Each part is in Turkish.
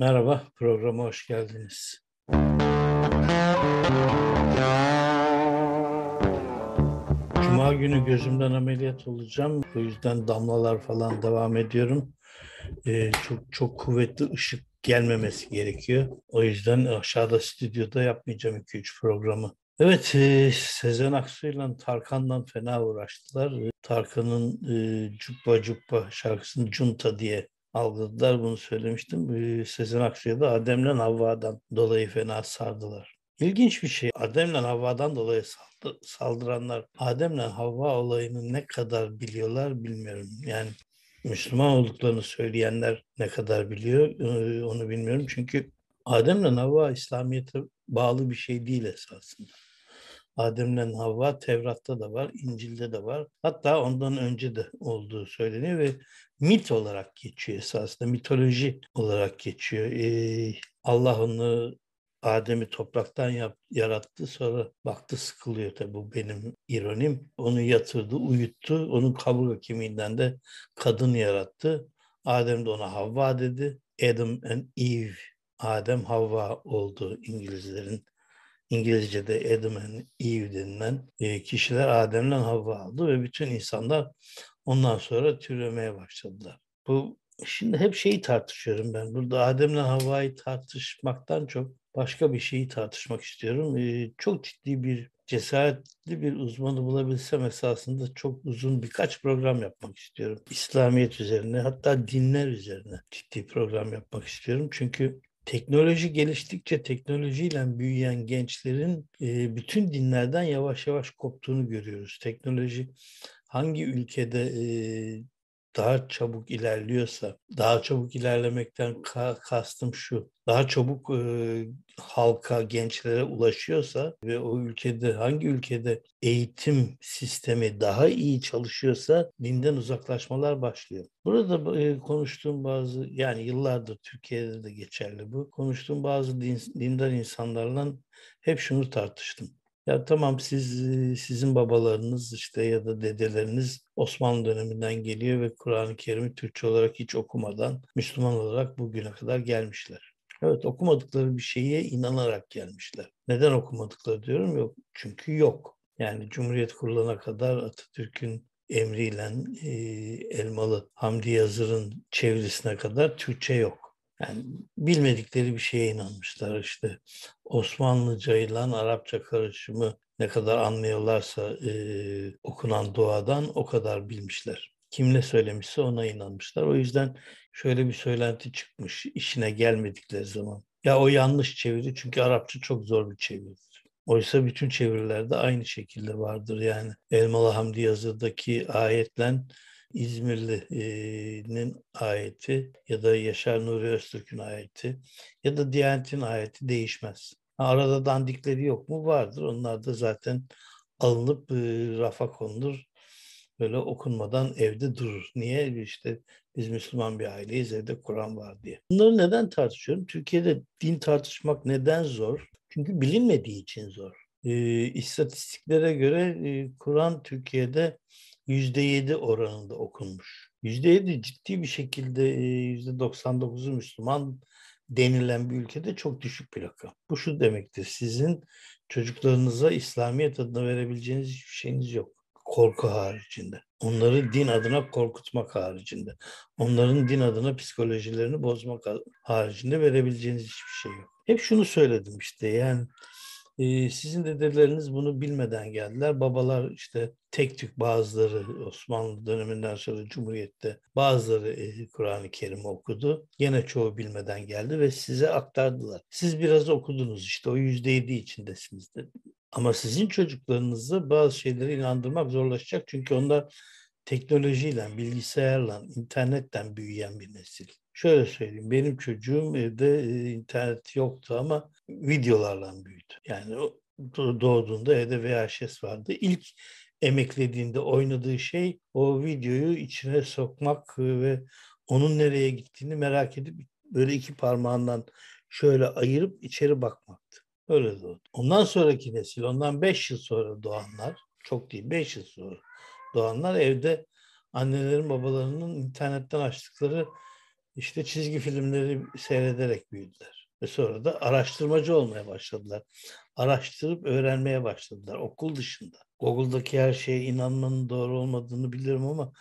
Merhaba, programa hoş geldiniz. Cuma günü gözümden ameliyat olacağım. O yüzden damlalar falan devam ediyorum. Ee, çok çok kuvvetli ışık gelmemesi gerekiyor. O yüzden aşağıda stüdyoda yapmayacağım 2-3 programı. Evet, e, Sezen Aksu'yla Tarkan'dan fena uğraştılar. Tarkan'ın e, Cuppa Cuppa şarkısını Cunta diye algıladılar. Bunu söylemiştim. E, Sezen Aksu'ya da Adem'le Havva'dan dolayı fena sardılar. İlginç bir şey. Adem'le Havva'dan dolayı saldıranlar Adem'le Havva olayını ne kadar biliyorlar bilmiyorum. Yani Müslüman olduklarını söyleyenler ne kadar biliyor e, onu bilmiyorum. Çünkü Adem'le Havva İslamiyet'e bağlı bir şey değil esasında. Adem'le Havva Tevrat'ta da var, İncil'de de var. Hatta ondan önce de olduğu söyleniyor ve mit olarak geçiyor esasında, mitoloji olarak geçiyor. Ee, Allah onu Adem'i topraktan yap, yarattı sonra baktı sıkılıyor tabi bu benim ironim. Onu yatırdı, uyuttu. Onun kaburga kemiğinden de kadın yarattı. Adem de ona Havva dedi. Adam and Eve, Adem Havva oldu İngilizlerin İngilizce'de Adam and Eve denilen e, kişiler Adem'den Havva aldı ve bütün insanlar ondan sonra türemeye başladılar. Bu şimdi hep şeyi tartışıyorum ben. Burada Adem'le Havva'yı tartışmaktan çok başka bir şeyi tartışmak istiyorum. E, çok ciddi bir cesaretli bir uzmanı bulabilsem esasında çok uzun birkaç program yapmak istiyorum. İslamiyet üzerine hatta dinler üzerine ciddi program yapmak istiyorum. Çünkü teknoloji geliştikçe teknolojiyle büyüyen gençlerin e, bütün dinlerden yavaş yavaş koptuğunu görüyoruz. Teknoloji hangi ülkede e, daha çabuk ilerliyorsa, daha çabuk ilerlemekten ka- kastım şu, daha çabuk e, halka, gençlere ulaşıyorsa ve o ülkede, hangi ülkede eğitim sistemi daha iyi çalışıyorsa dinden uzaklaşmalar başlıyor. Burada e, konuştuğum bazı, yani yıllardır Türkiye'de de geçerli bu, konuştuğum bazı din, dindar insanlarla hep şunu tartıştım. Ya tamam siz sizin babalarınız işte ya da dedeleriniz Osmanlı döneminden geliyor ve Kur'an-ı Kerim'i Türkçe olarak hiç okumadan Müslüman olarak bugüne kadar gelmişler. Evet okumadıkları bir şeye inanarak gelmişler. Neden okumadıkları diyorum yok. Çünkü yok. Yani Cumhuriyet kurulana kadar Atatürk'ün emriyle e, Elmalı Hamdi Yazır'ın çevirisine kadar Türkçe yok. Yani bilmedikleri bir şeye inanmışlar işte. Osmanlıca ile Arapça karışımı ne kadar anlıyorlarsa e, okunan duadan o kadar bilmişler. Kim ne söylemişse ona inanmışlar. O yüzden şöyle bir söylenti çıkmış işine gelmedikleri zaman. Ya o yanlış çeviri çünkü Arapça çok zor bir çeviridir. Oysa bütün çevirilerde aynı şekilde vardır. Yani Elmalı Hamdi Yazı'daki ayetle İzmirli'nin ayeti ya da Yaşar Nuri Öztürk'ün ayeti ya da Diyanet'in ayeti değişmez. Arada dandikleri yok mu? Vardır. Onlar da zaten alınıp rafa konulur. Böyle okunmadan evde durur. Niye? İşte biz Müslüman bir aileyiz, evde Kur'an var diye. Bunları neden tartışıyorum? Türkiye'de din tartışmak neden zor? Çünkü bilinmediği için zor. E, istatistiklere göre e, Kur'an Türkiye'de %7 oranında okunmuş. %7 ciddi bir şekilde %99'u Müslüman denilen bir ülkede çok düşük bir rakam. Bu şu demektir. Sizin çocuklarınıza İslamiyet adına verebileceğiniz hiçbir şeyiniz yok. Korku haricinde. Onları din adına korkutmak haricinde. Onların din adına psikolojilerini bozmak haricinde verebileceğiniz hiçbir şey yok. Hep şunu söyledim işte yani sizin dedeleriniz bunu bilmeden geldiler. Babalar işte tek tük bazıları Osmanlı döneminden sonra Cumhuriyet'te bazıları Kur'an-ı Kerim okudu. Gene çoğu bilmeden geldi ve size aktardılar. Siz biraz okudunuz işte o yüzde yedi içindesiniz dedi. Ama sizin çocuklarınızı bazı şeylere inandırmak zorlaşacak. Çünkü onlar teknolojiyle, bilgisayarla, internetten büyüyen bir nesil. Şöyle söyleyeyim, benim çocuğum evde e, internet yoktu ama videolarla büyüdü. Yani doğduğunda evde VHS vardı. İlk emeklediğinde oynadığı şey o videoyu içine sokmak ve onun nereye gittiğini merak edip böyle iki parmağından şöyle ayırıp içeri bakmaktı. Öyle doğdu. Ondan sonraki nesil, ondan beş yıl sonra doğanlar, çok değil beş yıl sonra doğanlar evde annelerin babalarının internetten açtıkları işte çizgi filmleri seyrederek büyüdüler. Ve sonra da araştırmacı olmaya başladılar. Araştırıp öğrenmeye başladılar okul dışında. Google'daki her şeye inanmanın doğru olmadığını bilirim ama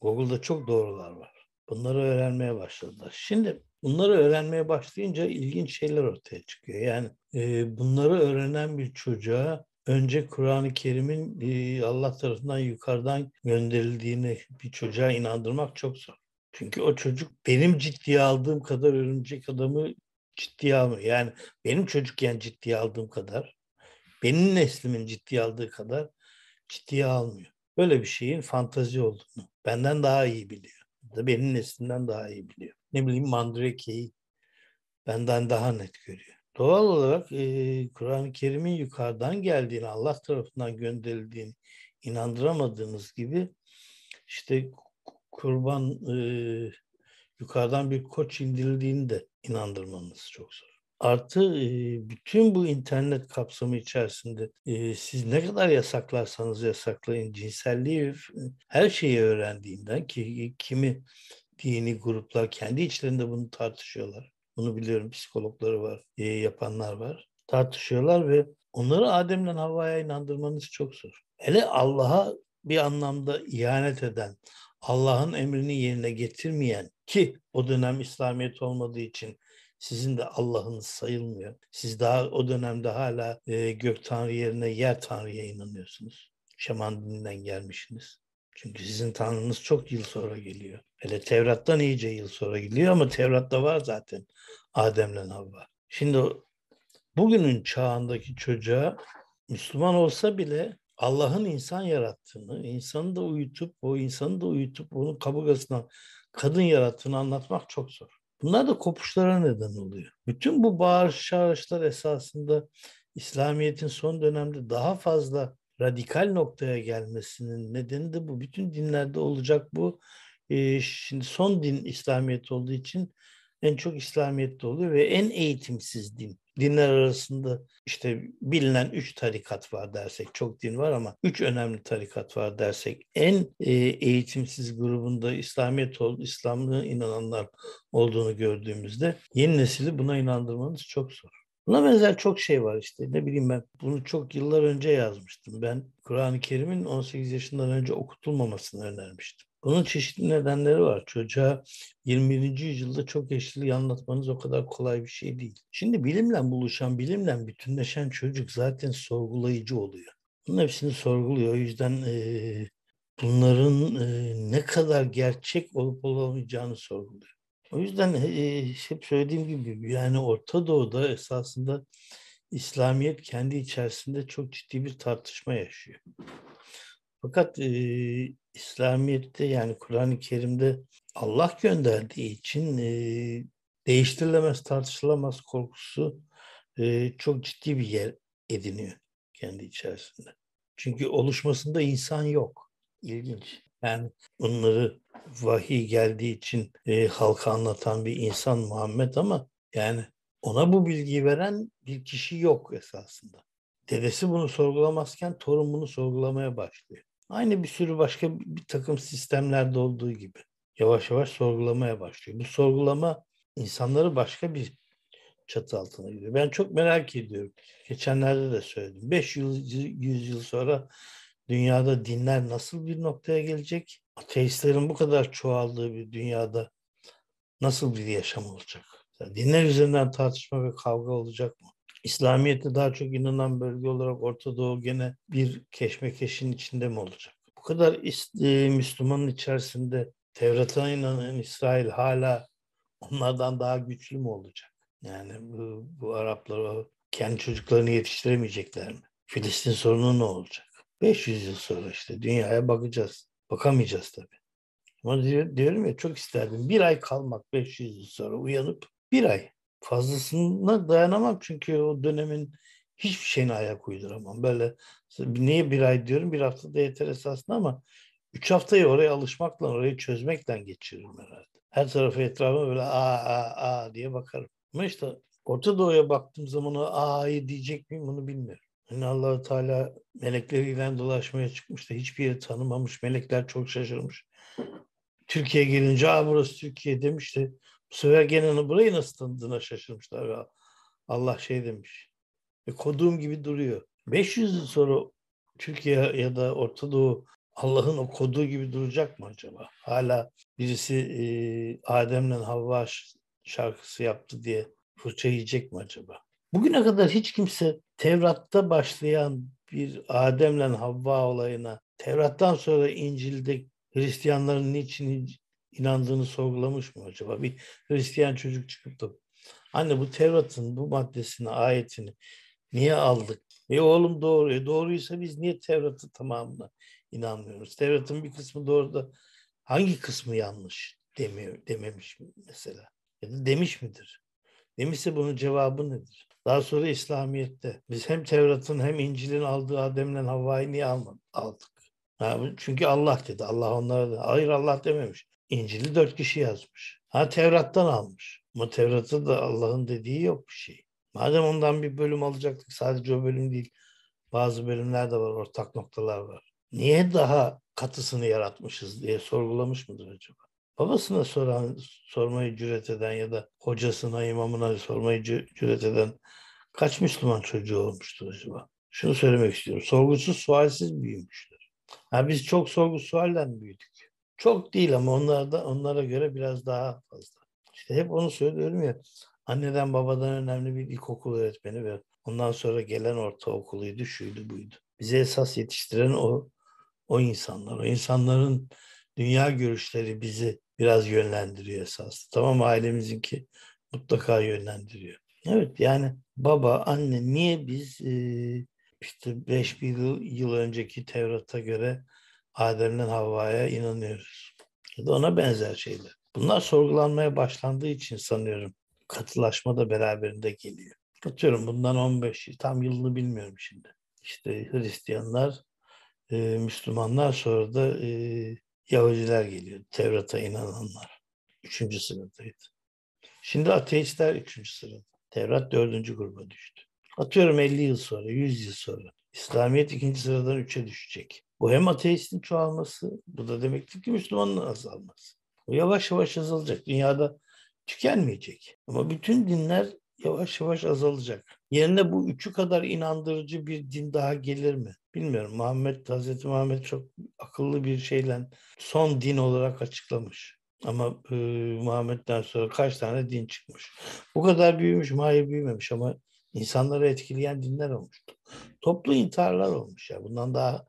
Google'da çok doğrular var. Bunları öğrenmeye başladılar. Şimdi bunları öğrenmeye başlayınca ilginç şeyler ortaya çıkıyor. Yani e, bunları öğrenen bir çocuğa önce Kur'an-ı Kerim'in e, Allah tarafından yukarıdan gönderildiğini bir çocuğa inandırmak çok zor. Çünkü o çocuk benim ciddiye aldığım kadar örümcek adamı ciddiye almıyor. Yani benim çocukken ciddiye aldığım kadar, benim neslimin ciddiye aldığı kadar ciddiye almıyor. Böyle bir şeyin fantazi olduğunu benden daha iyi biliyor. Da benim neslimden daha iyi biliyor. Ne bileyim Mandrake'yi benden daha net görüyor. Doğal olarak e, Kur'an-ı Kerim'in yukarıdan geldiğini, Allah tarafından gönderildiğini inandıramadığınız gibi işte kurban e, yukarıdan bir koç indirildiğini de inandırmanız çok zor. Artı e, bütün bu internet kapsamı içerisinde e, siz ne kadar yasaklarsanız yasaklayın cinselliği her şeyi öğrendiğinden ki kimi dini gruplar kendi içlerinde bunu tartışıyorlar. Bunu biliyorum psikologları var, e, yapanlar var. Tartışıyorlar ve onları Adem'le Havva'ya inandırmanız çok zor. Hele Allah'a bir anlamda ihanet eden, Allah'ın emrini yerine getirmeyen ki o dönem İslamiyet olmadığı için sizin de Allah'ınız sayılmıyor. Siz daha o dönemde hala e, gök tanrı yerine yer tanrıya inanıyorsunuz. Şaman dininden gelmişsiniz. Çünkü sizin tanrınız çok yıl sonra geliyor. Hele Tevrat'tan iyice yıl sonra geliyor ama Tevrat'ta var zaten Adem'le Havva. Şimdi bugünün çağındaki çocuğa Müslüman olsa bile Allah'ın insan yarattığını, insanı da uyutup, o insanı da uyutup onun kaburgasına kadın yarattığını anlatmak çok zor. Bunlar da kopuşlara neden oluyor. Bütün bu bağırış çağrışlar esasında İslamiyet'in son dönemde daha fazla radikal noktaya gelmesinin nedeni de bu. Bütün dinlerde olacak bu. Ee, şimdi son din İslamiyet olduğu için en çok İslamiyet'te oluyor ve en eğitimsiz din. Dinler arasında işte bilinen üç tarikat var dersek, çok din var ama üç önemli tarikat var dersek, en e, eğitimsiz grubunda İslamiyet oldu, İslamlığa inananlar olduğunu gördüğümüzde yeni nesili buna inandırmanız çok zor. Buna benzer çok şey var işte. Ne bileyim ben bunu çok yıllar önce yazmıştım. Ben Kur'an-ı Kerim'in 18 yaşından önce okutulmamasını önermiştim. Bunun çeşitli nedenleri var. Çocuğa 21. yüzyılda çok eşliliği anlatmanız o kadar kolay bir şey değil. Şimdi bilimle buluşan, bilimle bütünleşen çocuk zaten sorgulayıcı oluyor. Bunun hepsini sorguluyor. O yüzden e, bunların e, ne kadar gerçek olup olamayacağını sorguluyor. O yüzden e, hep söylediğim gibi yani Orta Doğu'da esasında İslamiyet kendi içerisinde çok ciddi bir tartışma yaşıyor. Fakat e, İslamiyet'te yani Kur'an-ı Kerim'de Allah gönderdiği için e, değiştirilemez, tartışılamaz korkusu e, çok ciddi bir yer ediniyor kendi içerisinde. Çünkü oluşmasında insan yok. İlginç. Yani bunları vahiy geldiği için e, halka anlatan bir insan Muhammed ama yani ona bu bilgiyi veren bir kişi yok esasında. Dedesi bunu sorgulamazken torun bunu sorgulamaya başlıyor. Aynı bir sürü başka bir takım sistemlerde olduğu gibi yavaş yavaş sorgulamaya başlıyor. Bu sorgulama insanları başka bir çatı altına giriyor. Ben çok merak ediyorum. Geçenlerde de söyledim. 500 100 yıl sonra dünyada dinler nasıl bir noktaya gelecek? Ateistlerin bu kadar çoğaldığı bir dünyada nasıl bir yaşam olacak? dinler üzerinden tartışma ve kavga olacak mı? İslamiyet'e daha çok inanan bölge olarak Orta Doğu gene bir keşmekeşin içinde mi olacak? Bu kadar e, Müslümanın içerisinde Tevrat'a inanan İsrail hala onlardan daha güçlü mü olacak? Yani bu, bu Araplar kendi çocuklarını yetiştiremeyecekler mi? Filistin sorunu ne olacak? 500 yıl sonra işte dünyaya bakacağız. Bakamayacağız tabii. Ama diyorum ya çok isterdim. Bir ay kalmak 500 yıl sonra uyanıp bir ay. Fazlasına dayanamam çünkü o dönemin hiçbir şeyine ayak uyduramam. Böyle niye bir ay diyorum bir hafta da yeter esasında ama üç haftayı oraya alışmakla orayı çözmekle geçiririm herhalde. Her tarafı etrafıma böyle aa aa aa diye bakarım. Ama işte Orta Doğu'ya baktığım zaman o diyecek miyim bunu bilmiyorum. Yani allah Teala melekleriyle dolaşmaya çıkmış da hiçbir yeri tanımamış. Melekler çok şaşırmış. Türkiye gelince aa burası Türkiye demiş de Bu sefer gene burayı nasıl tanıdığına şaşırmışlar. Allah şey demiş. E, koduğum gibi duruyor. 500 yıl sonra Türkiye ya da Orta Doğu Allah'ın o koduğu gibi duracak mı acaba? Hala birisi e, Adem'le Havva şarkısı yaptı diye fırça yiyecek mi acaba? Bugüne kadar hiç kimse Tevrat'ta başlayan bir Adem'le Havva olayına, Tevrat'tan sonra İncil'de Hristiyanların niçin inandığını sorgulamış mı acaba? Bir Hristiyan çocuk çıkıp da anne bu Tevrat'ın bu maddesini, ayetini niye aldık? E oğlum doğru. E doğruysa biz niye Tevrat'ı tamamına inanmıyoruz? Tevrat'ın bir kısmı doğru da hangi kısmı yanlış demiyor, dememiş mesela? Ya da demiş midir? Demişse bunun cevabı nedir? Daha sonra İslamiyet'te biz hem Tevrat'ın hem İncil'in aldığı Adem'le Havva'yı niye aldık? Ha, çünkü Allah dedi. Allah onlara da. Hayır Allah dememiş. İncil'i dört kişi yazmış. Ha Tevrat'tan almış. Ama Tevrat'ta da Allah'ın dediği yok bir şey. Madem ondan bir bölüm alacaktık sadece o bölüm değil. Bazı bölümler de var, ortak noktalar var. Niye daha katısını yaratmışız diye sorgulamış mıdır acaba? Babasına soran, sormayı cüret eden ya da hocasına, imamına sormayı cüret eden kaç Müslüman çocuğu olmuştur acaba? Şunu söylemek istiyorum. Sorgusuz, sualsiz büyümüşler. Ha, biz çok sorgu sualden büyüdük. Çok değil ama onlar da onlara göre biraz daha fazla. İşte hep onu söylüyorum ya. Anneden babadan önemli bir ilkokul öğretmeni ve ondan sonra gelen ortaokuluydu, şuydu buydu. Bize esas yetiştiren o o insanlar. O insanların dünya görüşleri bizi biraz yönlendiriyor esas. Tamam ailemizinki mutlaka yönlendiriyor. Evet yani baba, anne niye biz e, işte 5000 yıl, yıl önceki Tevrat'a göre Adem'le Havva'ya inanıyoruz. Ya da ona benzer şeyler. Bunlar sorgulanmaya başlandığı için sanıyorum katılaşma da beraberinde geliyor. Atıyorum bundan 15 yıl, tam yılını bilmiyorum şimdi. İşte Hristiyanlar, e, Müslümanlar sonra da e, Yahudiler geliyor. Tevrat'a inananlar. Üçüncü sıradaydı. Şimdi ateistler üçüncü sırada. Tevrat dördüncü gruba düştü. Atıyorum 50 yıl sonra, 100 yıl sonra. İslamiyet ikinci sıradan üçe düşecek. Bu hem ateistin çoğalması, bu da demektir ki Müslümanın azalması. Bu yavaş yavaş azalacak. Dünyada tükenmeyecek. Ama bütün dinler yavaş yavaş azalacak. Yerine bu üçü kadar inandırıcı bir din daha gelir mi? Bilmiyorum. Muhammed, Hazreti Muhammed çok akıllı bir şeyle son din olarak açıklamış. Ama e, Muhammed'den sonra kaç tane din çıkmış. Bu kadar büyümüş mü? Hayır büyümemiş ama insanları etkileyen dinler olmuştu. Toplu intiharlar olmuş ya. Bundan daha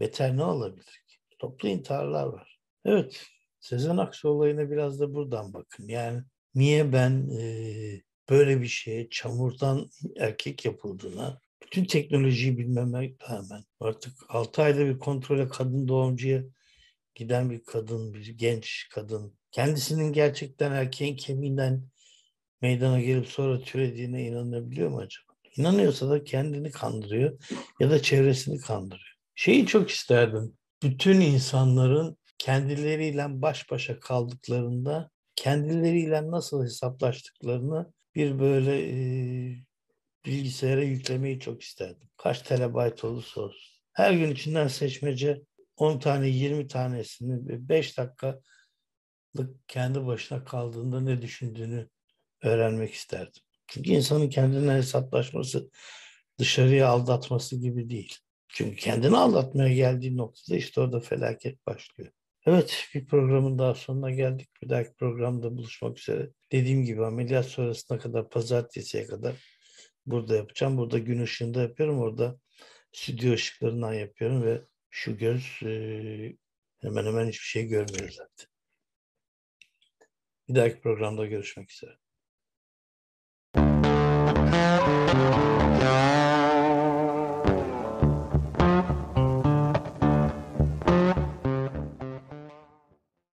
beter ne olabilir ki? Toplu intiharlar var. Evet. Sezen Aksu olayına biraz da buradan bakın. Yani niye ben e, böyle bir şeye çamurdan erkek yapıldığına bütün teknolojiyi bilmeme rağmen artık 6 ayda bir kontrole kadın doğumcuya giden bir kadın, bir genç kadın kendisinin gerçekten erkeğin kemiğinden meydana gelip sonra türediğine inanabiliyor mu acaba? İnanıyorsa da kendini kandırıyor ya da çevresini kandırıyor. Şeyi çok isterdim. Bütün insanların kendileriyle baş başa kaldıklarında kendileriyle nasıl hesaplaştıklarını bir böyle e, bilgisayara yüklemeyi çok isterdim. Kaç terabayt olursa olsun. Her gün içinden seçmece 10 tane 20 tanesini 5 dakikalık kendi başına kaldığında ne düşündüğünü öğrenmek isterdim. Çünkü insanın kendine hesaplaşması dışarıya aldatması gibi değil. Çünkü kendini aldatmaya geldiği noktada işte orada felaket başlıyor. Evet bir programın daha sonuna geldik. Bir dahaki programda buluşmak üzere. Dediğim gibi ameliyat sonrasına kadar pazartesiye kadar burada yapacağım. Burada gün ışığında yapıyorum. Orada stüdyo ışıklarından yapıyorum ve şu göz e, hemen hemen hiçbir şey görmüyor zaten. Bir dahaki programda görüşmek üzere.